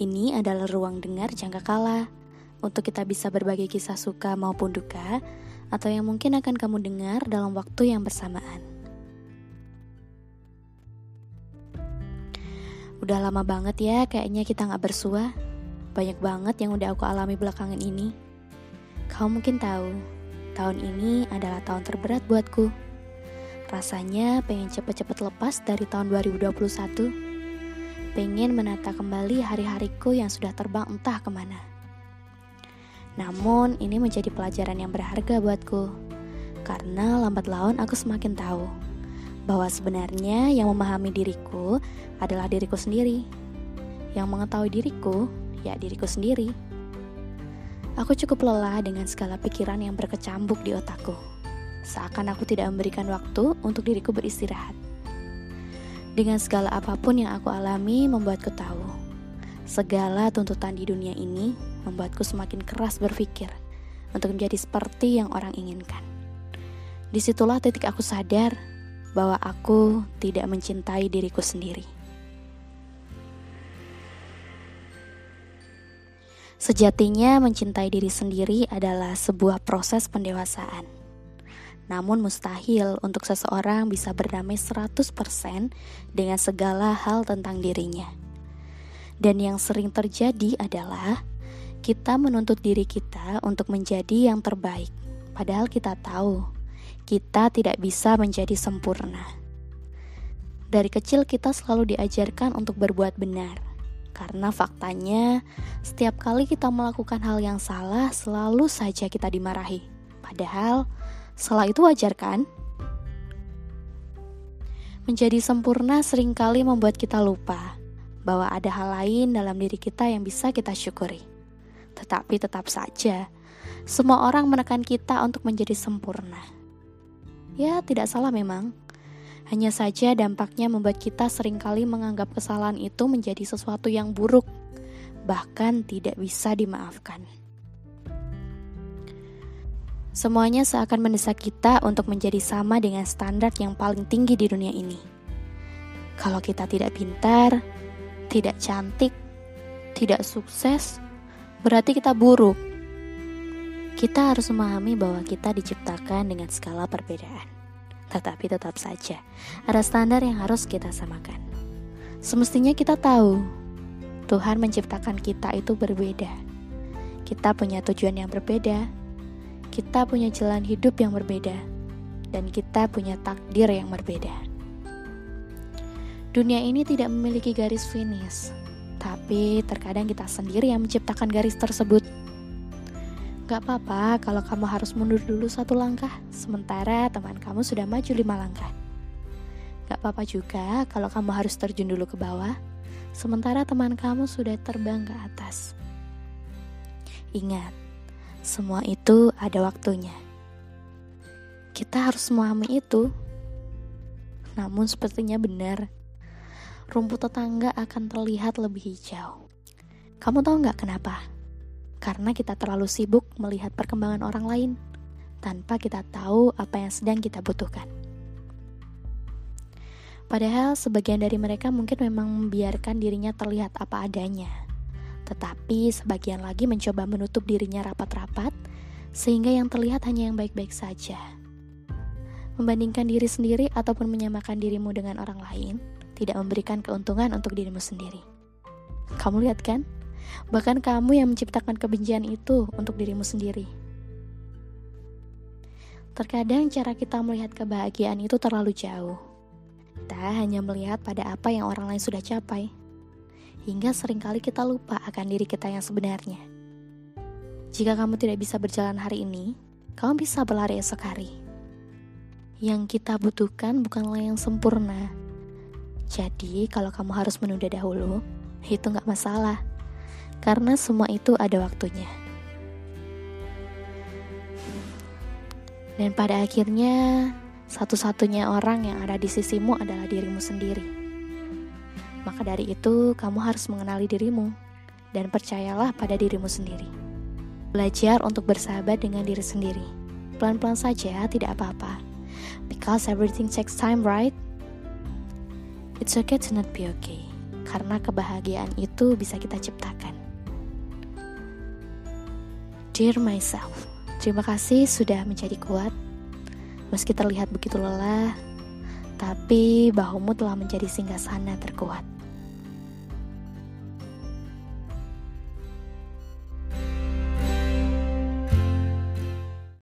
Ini adalah ruang dengar jangka kala untuk kita bisa berbagi kisah suka maupun duka atau yang mungkin akan kamu dengar dalam waktu yang bersamaan. Udah lama banget ya kayaknya kita nggak bersua. Banyak banget yang udah aku alami belakangan ini. Kau mungkin tahu, tahun ini adalah tahun terberat buatku. Rasanya pengen cepet-cepet lepas dari tahun 2021. Pengen menata kembali hari-hariku yang sudah terbang entah ke mana. Namun ini menjadi pelajaran yang berharga buatku. Karena lambat laun aku semakin tahu bahwa sebenarnya yang memahami diriku adalah diriku sendiri. Yang mengetahui diriku, ya diriku sendiri. Aku cukup lelah dengan segala pikiran yang berkecambuk di otakku. Seakan aku tidak memberikan waktu untuk diriku beristirahat. Dengan segala apa pun yang aku alami membuatku tahu. Segala tuntutan di dunia ini membuatku semakin keras berpikir untuk menjadi seperti yang orang inginkan. Di situlah titik aku sadar bahwa aku tidak mencintai diriku sendiri. Sejatinya mencintai diri sendiri adalah sebuah proses pendewasaan. Namun mustahil untuk seseorang bisa berdamai 100% dengan segala hal tentang dirinya. Dan yang sering terjadi adalah kita menuntut diri kita untuk menjadi yang terbaik. Padahal kita tahu kita tidak bisa menjadi sempurna. Dari kecil kita selalu diajarkan untuk berbuat benar. Karena faktanya, setiap kali kita melakukan hal yang salah, selalu saja kita dimarahi. Padahal, salah itu wajar kan? Menjadi sempurna sering kali membuat kita lupa bahwa ada hal lain dalam diri kita yang bisa kita syukuri. Tetapi tetap saja, semua orang menekan kita untuk menjadi sempurna. Ya, tidak salah memang. Hanya saja dampaknya membuat kita sering kali menganggap kesalahan itu menjadi sesuatu yang buruk, bahkan tidak bisa dimaafkan. Semuanya seakan mendesak kita untuk menjadi sama dengan standar yang paling tinggi di dunia ini. Kalau kita tidak pintar, tidak cantik, tidak sukses, berarti kita buruk kita harus memahami bahwa kita diciptakan dengan skala perbedaan. Tetapi tetap saja, ada standar yang harus kita samakan. Semestinya kita tahu, Tuhan menciptakan kita itu berbeda. Kita punya tujuan yang berbeda, kita punya jalan hidup yang berbeda, dan kita punya takdir yang berbeda. Dunia ini tidak memiliki garis finish, tapi terkadang kita sendiri yang menciptakan garis tersebut. Gak apa-apa kalau kamu harus mundur dulu satu langkah, sementara teman kamu sudah maju lima langkah. Gak apa-apa juga kalau kamu harus terjun dulu ke bawah, sementara teman kamu sudah terbang ke atas. Ingat, semua itu ada waktunya. Kita harus memahami itu. Namun sepertinya benar, rumput tetangga akan terlihat lebih hijau. Kamu tahu nggak kenapa? karena kita terlalu sibuk melihat perkembangan orang lain tanpa kita tahu apa yang sedang kita butuhkan. Padahal sebagian dari mereka mungkin memang membiarkan dirinya terlihat apa adanya, tetapi sebagian lagi mencoba menutup dirinya rapat-rapat sehingga yang terlihat hanya yang baik-baik saja. Membandingkan diri sendiri ataupun menyamakan dirimu dengan orang lain tidak memberikan keuntungan untuk dirimu sendiri. Kamu lihat kan? Bahkan kamu yang menciptakan kebencian itu untuk dirimu sendiri. Terkadang cara kita melihat kebahagiaan itu terlalu jauh. Kita hanya melihat pada apa yang orang lain sudah capai. Hingga sering kali kita lupa akan diri kita yang sebenarnya. Jika kamu tidak bisa berjalan hari ini, kamu bisa berlari esok hari. Yang kita butuhkan bukanlah yang sempurna. Jadi, kalau kamu harus menunda dahulu, itu nggak masalah karena semua itu ada waktunya. Dan pada akhirnya, satu-satunya orang yang ada di sisimu adalah dirimu sendiri. Maka dari itu, kamu harus mengenali dirimu dan percayalah pada dirimu sendiri. Belajar untuk bersahabat dengan diri sendiri. Pelan-pelan saja, tidak apa-apa. Because everything takes time, right? It's okay to not be okay. karena kebahagiaan itu bisa kita ciptakan. Dear myself, terima kasih sudah menjadi kuat. Meski terlihat begitu lelah, tapi bahumu telah menjadi singgah sana terkuat.